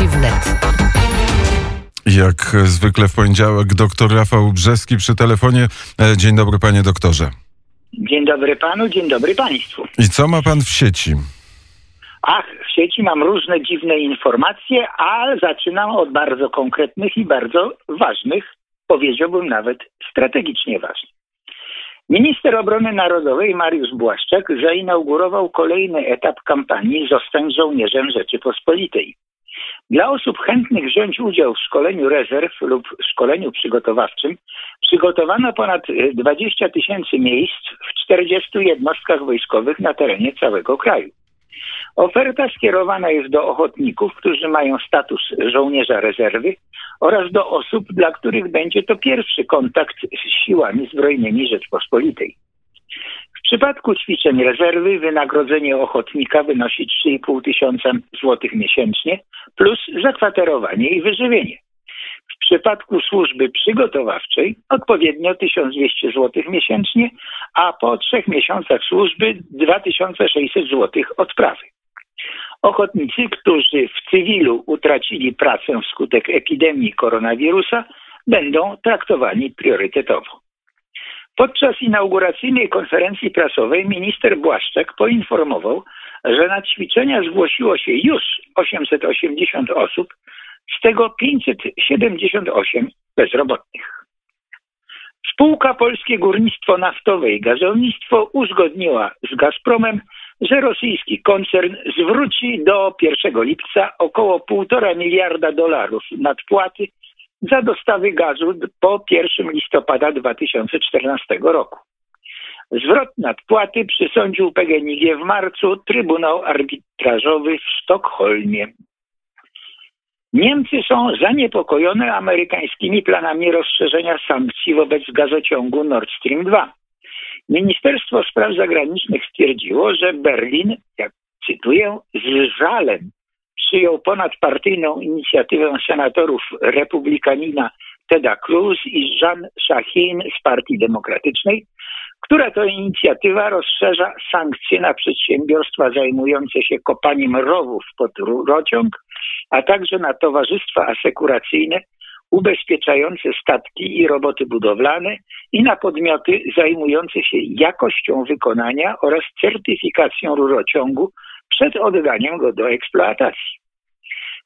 Wiadomości wnet. Jak zwykle w poniedziałek doktor Rafał Brzeski przy telefonie. E, Dzień dobry panie doktorze. Dzień dobry panu, dzień dobry państwu. I co ma pan w sieci? Ach, w sieci mam różne dziwne informacje, ale zaczynam od bardzo konkretnych i bardzo ważnych, powiedziałbym nawet strategicznie ważnych. Minister Obrony Narodowej Mariusz Błaszczak zainaugurował kolejny etap kampanii Zostań żołnierzem Rzeczypospolitej. Dla osób chętnych wziąć udział w szkoleniu rezerw lub szkoleniu przygotowawczym przygotowano ponad 20 tysięcy miejsc w 40 jednostkach wojskowych na terenie całego kraju. Oferta skierowana jest do ochotników, którzy mają status żołnierza rezerwy oraz do osób, dla których będzie to pierwszy kontakt z siłami zbrojnymi Rzeczpospolitej. W przypadku ćwiczeń rezerwy wynagrodzenie ochotnika wynosi 3,5 tysiąca złotych miesięcznie plus zakwaterowanie i wyżywienie. W przypadku służby przygotowawczej odpowiednio 1200 zł miesięcznie, a po trzech miesiącach służby 2600 zł odprawy. Ochotnicy, którzy w cywilu utracili pracę wskutek epidemii koronawirusa, będą traktowani priorytetowo. Podczas inauguracyjnej konferencji prasowej minister Błaszczak poinformował, że na ćwiczenia zgłosiło się już 880 osób, z tego 578 bezrobotnych. Spółka Polskie Górnictwo Naftowe i Gazownictwo uzgodniła z Gazpromem, że rosyjski koncern zwróci do 1 lipca około 1,5 miliarda dolarów nadpłaty za dostawy gazu po 1 listopada 2014 roku. Zwrot nadpłaty przysądził PGNiG w marcu Trybunał Arbitrażowy w Sztokholmie. Niemcy są zaniepokojone amerykańskimi planami rozszerzenia sankcji wobec gazociągu Nord Stream 2. Ministerstwo Spraw Zagranicznych stwierdziło, że Berlin, jak cytuję, z żalem przyjął ponadpartyjną inicjatywę senatorów republikanina Teda Cruz i Jean Shaheen z Partii Demokratycznej, która to inicjatywa rozszerza sankcje na przedsiębiorstwa zajmujące się kopaniem rowów pod rurociąg, a także na towarzystwa asekuracyjne ubezpieczające statki i roboty budowlane i na podmioty zajmujące się jakością wykonania oraz certyfikacją rurociągu przed oddaniem go do eksploatacji.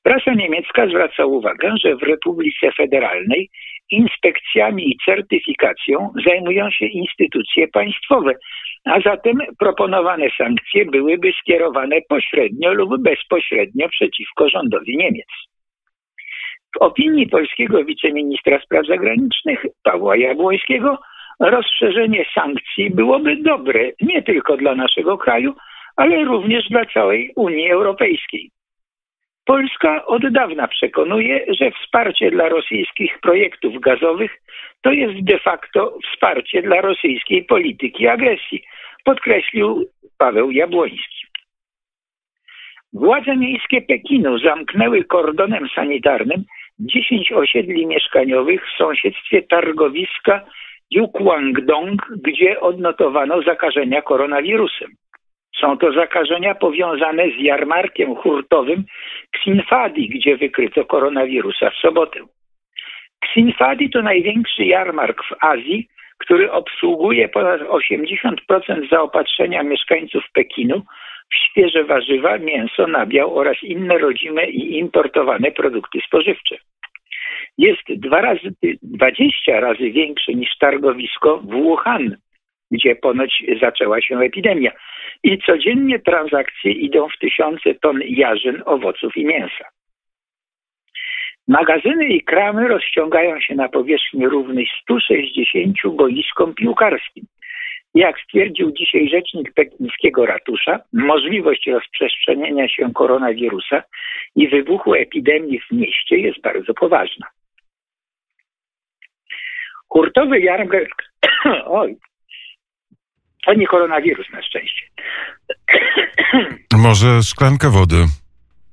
Prasa niemiecka zwraca uwagę, że w Republice Federalnej inspekcjami i certyfikacją zajmują się instytucje państwowe, a zatem proponowane sankcje byłyby skierowane pośrednio lub bezpośrednio przeciwko rządowi Niemiec. W opinii polskiego wiceministra spraw zagranicznych Pawła Jabłońskiego rozszerzenie sankcji byłoby dobre nie tylko dla naszego kraju, ale również dla całej Unii Europejskiej. Polska od dawna przekonuje, że wsparcie dla rosyjskich projektów gazowych to jest de facto wsparcie dla rosyjskiej polityki agresji, podkreślił Paweł Jabłoński. Władze miejskie Pekinu zamknęły kordonem sanitarnym 10 osiedli mieszkaniowych w sąsiedztwie targowiska Yukguangdong, gdzie odnotowano zakażenia koronawirusem. Są to zakażenia powiązane z jarmarkiem hurtowym Xinfadi, gdzie wykryto koronawirusa w sobotę. Xinfadi to największy jarmark w Azji, który obsługuje ponad 80% zaopatrzenia mieszkańców Pekinu w świeże warzywa, mięso, nabiał oraz inne rodzime i importowane produkty spożywcze. Jest dwa razy, 20 razy większy niż targowisko w Wuhan, gdzie ponoć zaczęła się epidemia. I codziennie transakcje idą w tysiące ton jarzyn, owoców i mięsa. Magazyny i kramy rozciągają się na powierzchni równej 160 boiskom piłkarskim. Jak stwierdził dzisiaj rzecznik pekińskiego ratusza, możliwość rozprzestrzenienia się koronawirusa i wybuchu epidemii w mieście jest bardzo poważna. Hurtowy jarmark, oj, to nie koronawirus na szczęście. Może szklankę wody?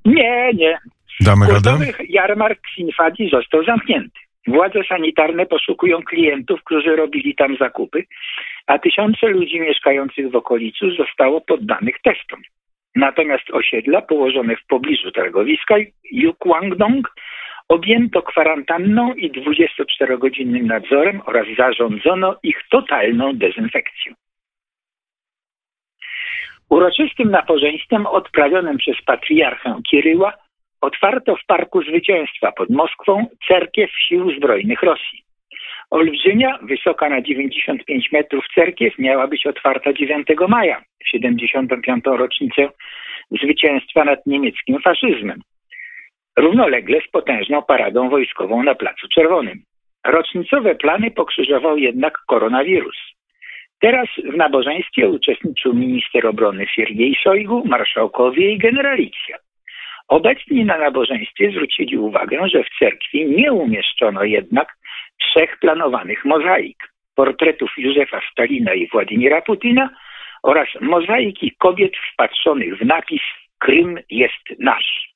Nie, nie. Damy radę? Jarmark Sinfadi został zamknięty. Władze sanitarne poszukują klientów, którzy robili tam zakupy, a tysiące ludzi mieszkających w okolicy zostało poddanych testom. Natomiast osiedla położone w pobliżu targowiska Yukwangdong objęto kwarantanną i 24-godzinnym nadzorem oraz zarządzono ich totalną dezynfekcją. Uroczystym nabożeństwem odprawionym przez patriarchę Kiryła otwarto w Parku Zwycięstwa pod Moskwą cerkiew Sił Zbrojnych Rosji. Olbrzymia, wysoka na 95 metrów cerkiew miała być otwarta 9 maja, w 75. rocznicę zwycięstwa nad niemieckim faszyzmem. Równolegle z potężną paradą wojskową na Placu Czerwonym. Rocznicowe plany pokrzyżował jednak koronawirus. Teraz w nabożeństwie uczestniczył minister obrony Siergiej Szojgu, marszałkowie i generalicja. Obecni na nabożeństwie zwrócili uwagę, że w cerkwi nie umieszczono jednak trzech planowanych mozaik portretów Józefa Stalina i Władimira Putina oraz mozaiki kobiet wpatrzonych w napis Krym jest nasz.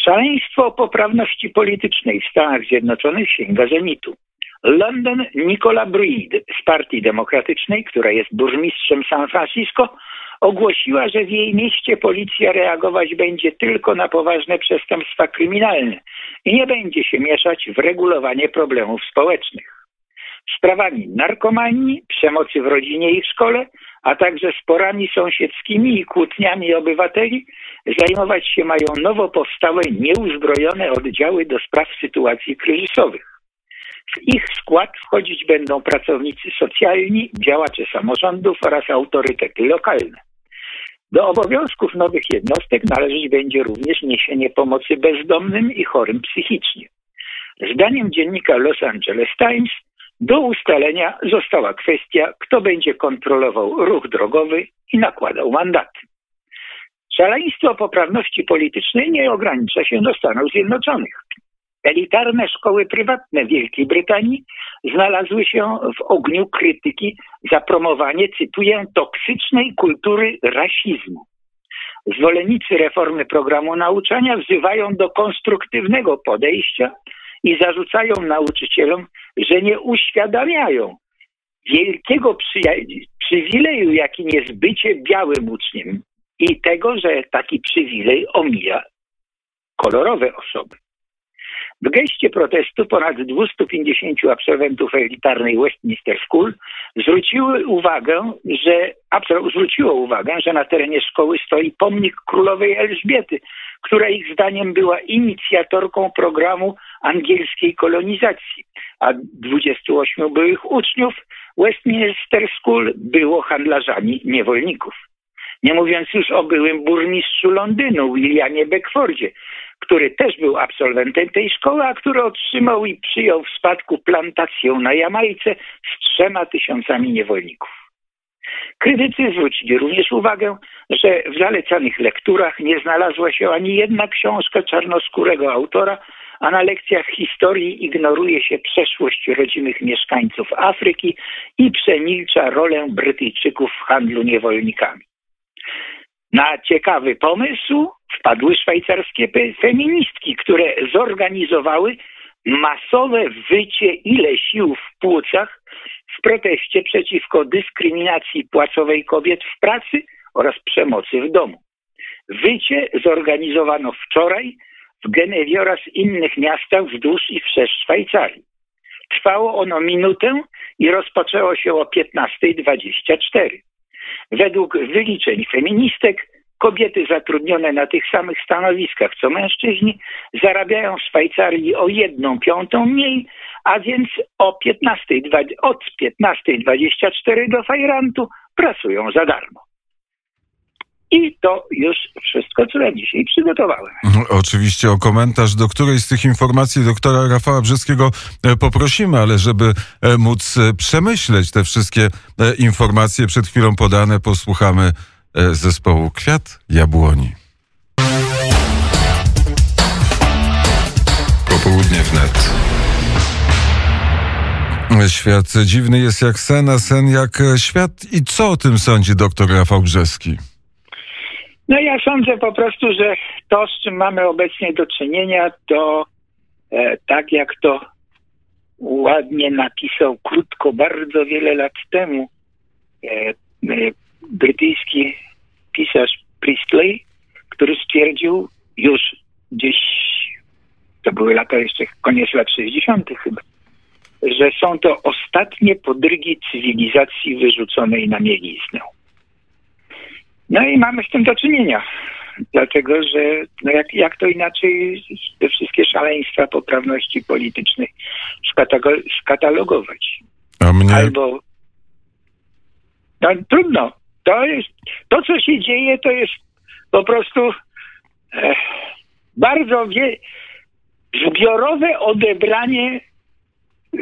Szaleństwo poprawności politycznej w Stanach Zjednoczonych sięga zenitu. London Nicola Breed z Partii Demokratycznej, która jest burmistrzem San Francisco, ogłosiła, że w jej mieście policja reagować będzie tylko na poważne przestępstwa kryminalne i nie będzie się mieszać w regulowanie problemów społecznych. Sprawami narkomanii, przemocy w rodzinie i w szkole, a także sporami sąsiedzkimi i kłótniami obywateli zajmować się mają nowo powstałe nieuzbrojone oddziały do spraw sytuacji kryzysowych. W ich skład wchodzić będą pracownicy socjalni, działacze samorządów oraz autorytety lokalne. Do obowiązków nowych jednostek należeć będzie również niesienie pomocy bezdomnym i chorym psychicznie. Zdaniem dziennika Los Angeles Times do ustalenia została kwestia, kto będzie kontrolował ruch drogowy i nakładał mandaty. Szaleństwo poprawności politycznej nie ogranicza się do Stanów Zjednoczonych. Elitarne szkoły prywatne Wielkiej Brytanii znalazły się w ogniu krytyki za promowanie, cytuję, toksycznej kultury rasizmu. Zwolennicy reformy programu nauczania wzywają do konstruktywnego podejścia i zarzucają nauczycielom, że nie uświadamiają wielkiego przywileju, jakim jest bycie białym uczniem i tego, że taki przywilej omija kolorowe osoby. W geście protestu ponad 250 absolwentów elitarnej Westminster School zwróciły uwagę, że, zwróciło uwagę, że na terenie szkoły stoi pomnik królowej Elżbiety, która ich zdaniem była inicjatorką programu angielskiej kolonizacji, a 28 byłych uczniów Westminster School było handlarzami niewolników. Nie mówiąc już o byłym burmistrzu Londynu, Williamie Beckfordzie, który też był absolwentem tej szkoły, a który otrzymał i przyjął w spadku plantację na Jamajce z trzema tysiącami niewolników. Krytycy zwrócili również uwagę, że w zalecanych lekturach nie znalazła się ani jedna książka czarnoskórego autora, a na lekcjach historii ignoruje się przeszłość rodzimych mieszkańców Afryki i przemilcza rolę Brytyjczyków w handlu niewolnikami. Na ciekawy pomysł wpadły szwajcarskie feministki, które zorganizowały masowe wycie ile sił w płucach w proteście przeciwko dyskryminacji płacowej kobiet w pracy oraz przemocy w domu. Wycie zorganizowano wczoraj w Genewie oraz innych miastach wzdłuż i wszerz Szwajcarii. Trwało ono minutę i rozpoczęło się o 15.24. Według wyliczeń feministek kobiety zatrudnione na tych samych stanowiskach co mężczyźni zarabiają w Szwajcarii o jedną piątą mniej, a więc o 15, od 15.24 do fajrantu pracują za darmo. I to już wszystko, co na dzisiaj przygotowałem. Mhm, oczywiście o komentarz do której z tych informacji doktora Rafała Brzeskiego e, poprosimy, ale żeby e, móc e, przemyśleć te wszystkie informacje przed chwilą podane, posłuchamy zespołu Kwiat Jabłoni. Popołudnie wnet. Świat dziwny jest jak sen, a sen jak świat. I co o tym sądzi doktor Rafał Brzeski? No ja sądzę po prostu, że to, z czym mamy obecnie do czynienia, to e, tak jak to ładnie napisał krótko, bardzo wiele lat temu e, e, brytyjski pisarz Priestley, który stwierdził już gdzieś, to były lata jeszcze, koniec lat 60. chyba, że są to ostatnie podrygi cywilizacji wyrzuconej na mieliznę. No i mamy z tym do czynienia. Dlatego, że no jak, jak to inaczej te wszystkie szaleństwa poprawności politycznej skatalogować? A mnie... Albo no, trudno. To jest to, co się dzieje, to jest po prostu e, bardzo wie, zbiorowe odebranie e,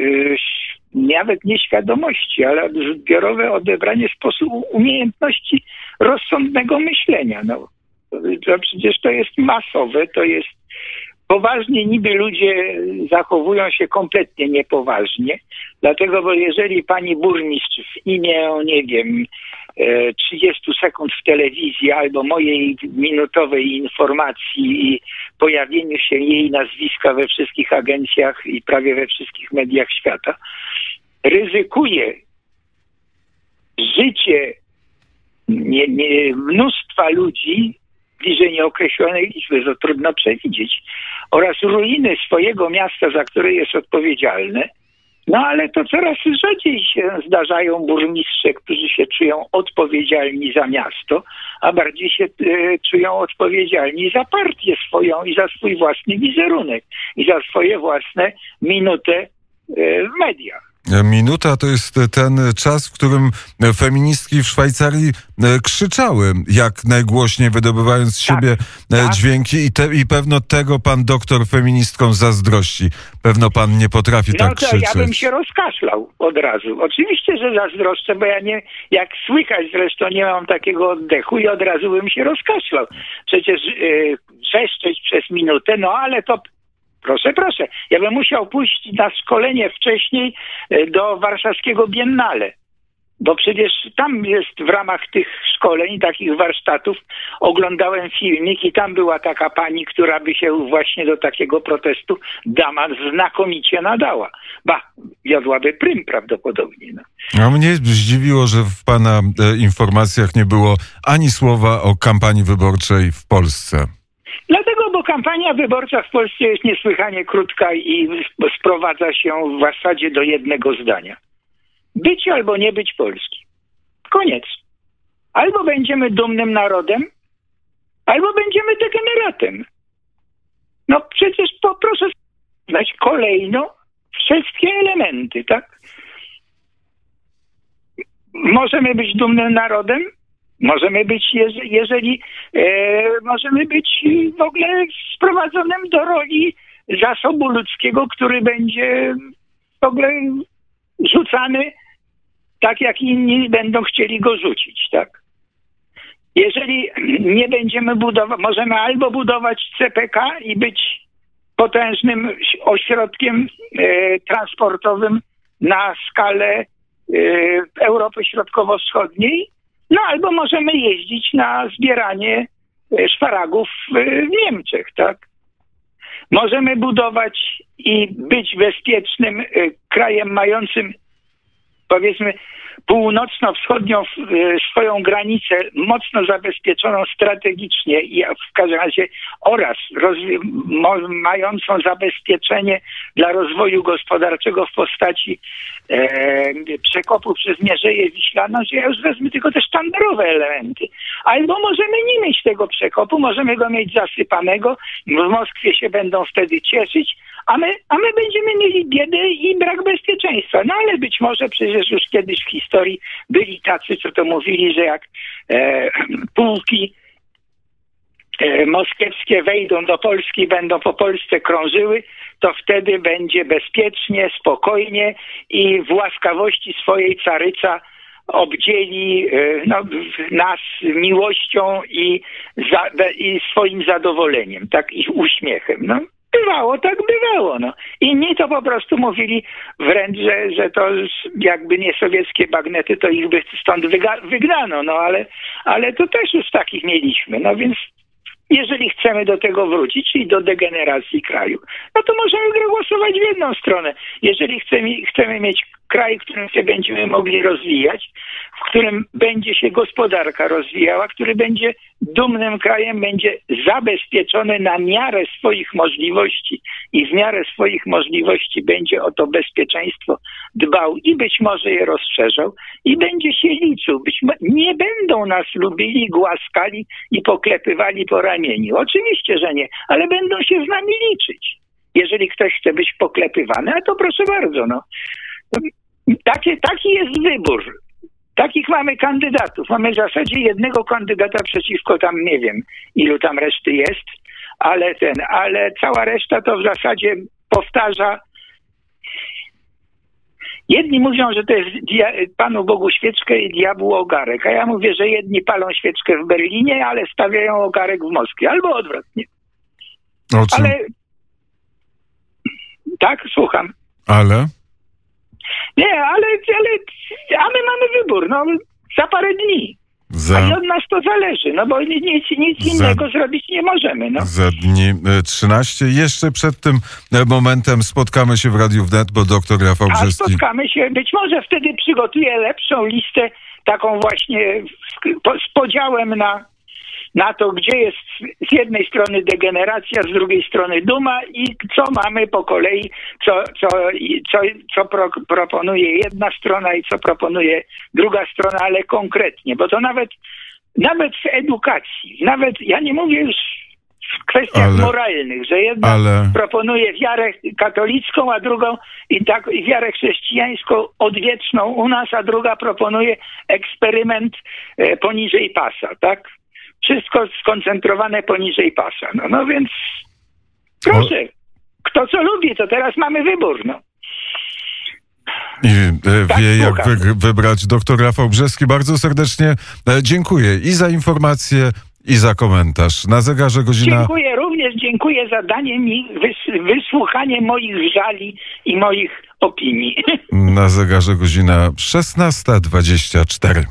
nawet nieświadomości, ale zbiorowe odebranie sposobu umiejętności rozsądnego myślenia. No, to przecież to jest masowe, to jest poważnie niby ludzie zachowują się kompletnie niepoważnie, dlatego, bo jeżeli pani burmistrz w imię, nie wiem, 30 e, sekund w telewizji albo mojej minutowej informacji i pojawieniu się jej nazwiska we wszystkich agencjach i prawie we wszystkich mediach świata, ryzykuje życie nie, nie, mnóstwa ludzi bliżej nieokreślonej liczby, to trudno przewidzieć, oraz ruiny swojego miasta, za które jest odpowiedzialne. No ale to coraz rzadziej się zdarzają burmistrze, którzy się czują odpowiedzialni za miasto, a bardziej się e, czują odpowiedzialni za partię swoją i za swój własny wizerunek i za swoje własne minutę e, w mediach. Minuta to jest ten czas, w którym feministki w Szwajcarii e, krzyczały, jak najgłośniej wydobywając z tak, siebie e, tak. dźwięki i, te, i pewno tego pan doktor feministką zazdrości. Pewno pan nie potrafi no tak krzyczeć. No to ja bym się rozkaszlał od razu. Oczywiście, że zazdroszczę, bo ja nie, jak słychać zresztą nie mam takiego oddechu i od razu bym się rozkaszlał. Przecież yy, przeszczeć przez minutę, no ale to Proszę, proszę. Ja bym musiał pójść na szkolenie wcześniej e, do warszawskiego Biennale. Bo przecież tam jest w ramach tych szkoleń, takich warsztatów, oglądałem filmik i tam była taka pani, która by się właśnie do takiego protestu dama znakomicie nadała. Ba, jadłaby prym prawdopodobnie. No. A mnie zdziwiło, że w pana e, informacjach nie było ani słowa o kampanii wyborczej w Polsce. Dlatego, kampania wyborcza w Polsce jest niesłychanie krótka i sprowadza się w zasadzie do jednego zdania. Być albo nie być Polski. Koniec. Albo będziemy dumnym narodem, albo będziemy degeneratem. No przecież poproszę znać kolejno wszystkie elementy, tak? Możemy być dumnym narodem, Możemy być, jeżeli e, możemy być w ogóle sprowadzonym do roli zasobu ludzkiego, który będzie w ogóle rzucany tak, jak inni będą chcieli go rzucić, tak? Jeżeli nie będziemy budować, możemy albo budować CPK i być potężnym ośrodkiem e, transportowym na skalę e, Europy Środkowo-Wschodniej, no albo możemy jeździć na zbieranie e, szparagów w Niemczech, tak? Możemy budować i być bezpiecznym e, krajem mającym powiedzmy północno-wschodnią e, swoją granicę mocno zabezpieczoną strategicznie i w każdym razie oraz mającą zabezpieczenie dla rozwoju gospodarczego w postaci e, przekopu przez Mierzeję Wiślaną, że ja już wezmę tylko te sztandarowe elementy. Albo możemy nie mieć tego przekopu, możemy go mieć zasypanego, w Moskwie się będą wtedy cieszyć, a my, a my będziemy mieli biedę i brak bezpieczeństwa. No ale być może przecież już kiedyś w historii byli tacy, co to mówili, że jak e, pułki e, moskiewskie wejdą do Polski, będą po Polsce krążyły, to wtedy będzie bezpiecznie, spokojnie i w łaskawości swojej caryca obdzieli e, no, nas miłością i, za, i swoim zadowoleniem, tak, i uśmiechem. No. Bywało, tak bywało. No. Inni to po prostu mówili wręcz, że, że to jakby nie sowieckie bagnety, to ich by stąd wygnano, no ale, ale to też już takich mieliśmy. No więc jeżeli chcemy do tego wrócić, czyli do degeneracji kraju, no to możemy głosować w jedną stronę. Jeżeli chcemy, chcemy mieć kraj, w którym się będziemy mogli rozwijać, w którym będzie się gospodarka rozwijała, który będzie dumnym krajem, będzie zabezpieczony na miarę swoich możliwości i w miarę swoich możliwości będzie o to bezpieczeństwo dbał i być może je rozszerzał i będzie się liczył. Być nie będą nas lubili, głaskali i poklepywali po ramieniu. Oczywiście, że nie, ale będą się z nami liczyć. Jeżeli ktoś chce być poklepywany, a to proszę bardzo, no. Taki, taki jest wybór. Takich mamy kandydatów. Mamy w zasadzie jednego kandydata przeciwko tam, nie wiem, ilu tam reszty jest, ale ten, ale cała reszta to w zasadzie powtarza. Jedni mówią, że to jest Panu Bogu świeczkę i diabłu ogarek, a ja mówię, że jedni palą świeczkę w Berlinie, ale stawiają ogarek w Moskwie, albo odwrotnie. O czym? Ale tak, słucham. Ale? Nie, ale, ale a my mamy wybór, no za parę dni. A Za, i od nas to zależy, no bo nic, nic, nic Za- innego zrobić nie możemy, no. za dni e, 13. Jeszcze przed tym e, momentem spotkamy się w Radiu Wnet, bo doktor Rafał A Brzeski... spotkamy się, być może wtedy przygotuję lepszą listę, taką właśnie z podziałem na, na to, gdzie jest z jednej strony degeneracja, z drugiej strony duma i co mamy po kolei, co, co, co, co pro, proponuje jedna strona i co proponuje druga strona, ale konkretnie, bo to nawet, nawet w edukacji, nawet, ja nie mówię już w kwestiach Ale- moralnych, że jedna Ale... proponuje wiarę katolicką, a drugą i tak i wiarę chrześcijańską odwieczną u nas, a druga proponuje eksperyment e, poniżej pasa, tak? Wszystko skoncentrowane poniżej pasa. No, no więc proszę, kto co lubi, to teraz mamy wybór, no. I e, Tak, wie, jak słucham. wy, wybrać. Doktor Rafał Brzeski, bardzo serdecznie e, dziękuję i za informację, i za komentarz. Na zegarze godzina... Dziękuję również, dziękuję za danie mi, wys, wysłuchanie moich żali i moich opinii. Na zegarze godzina 16.24.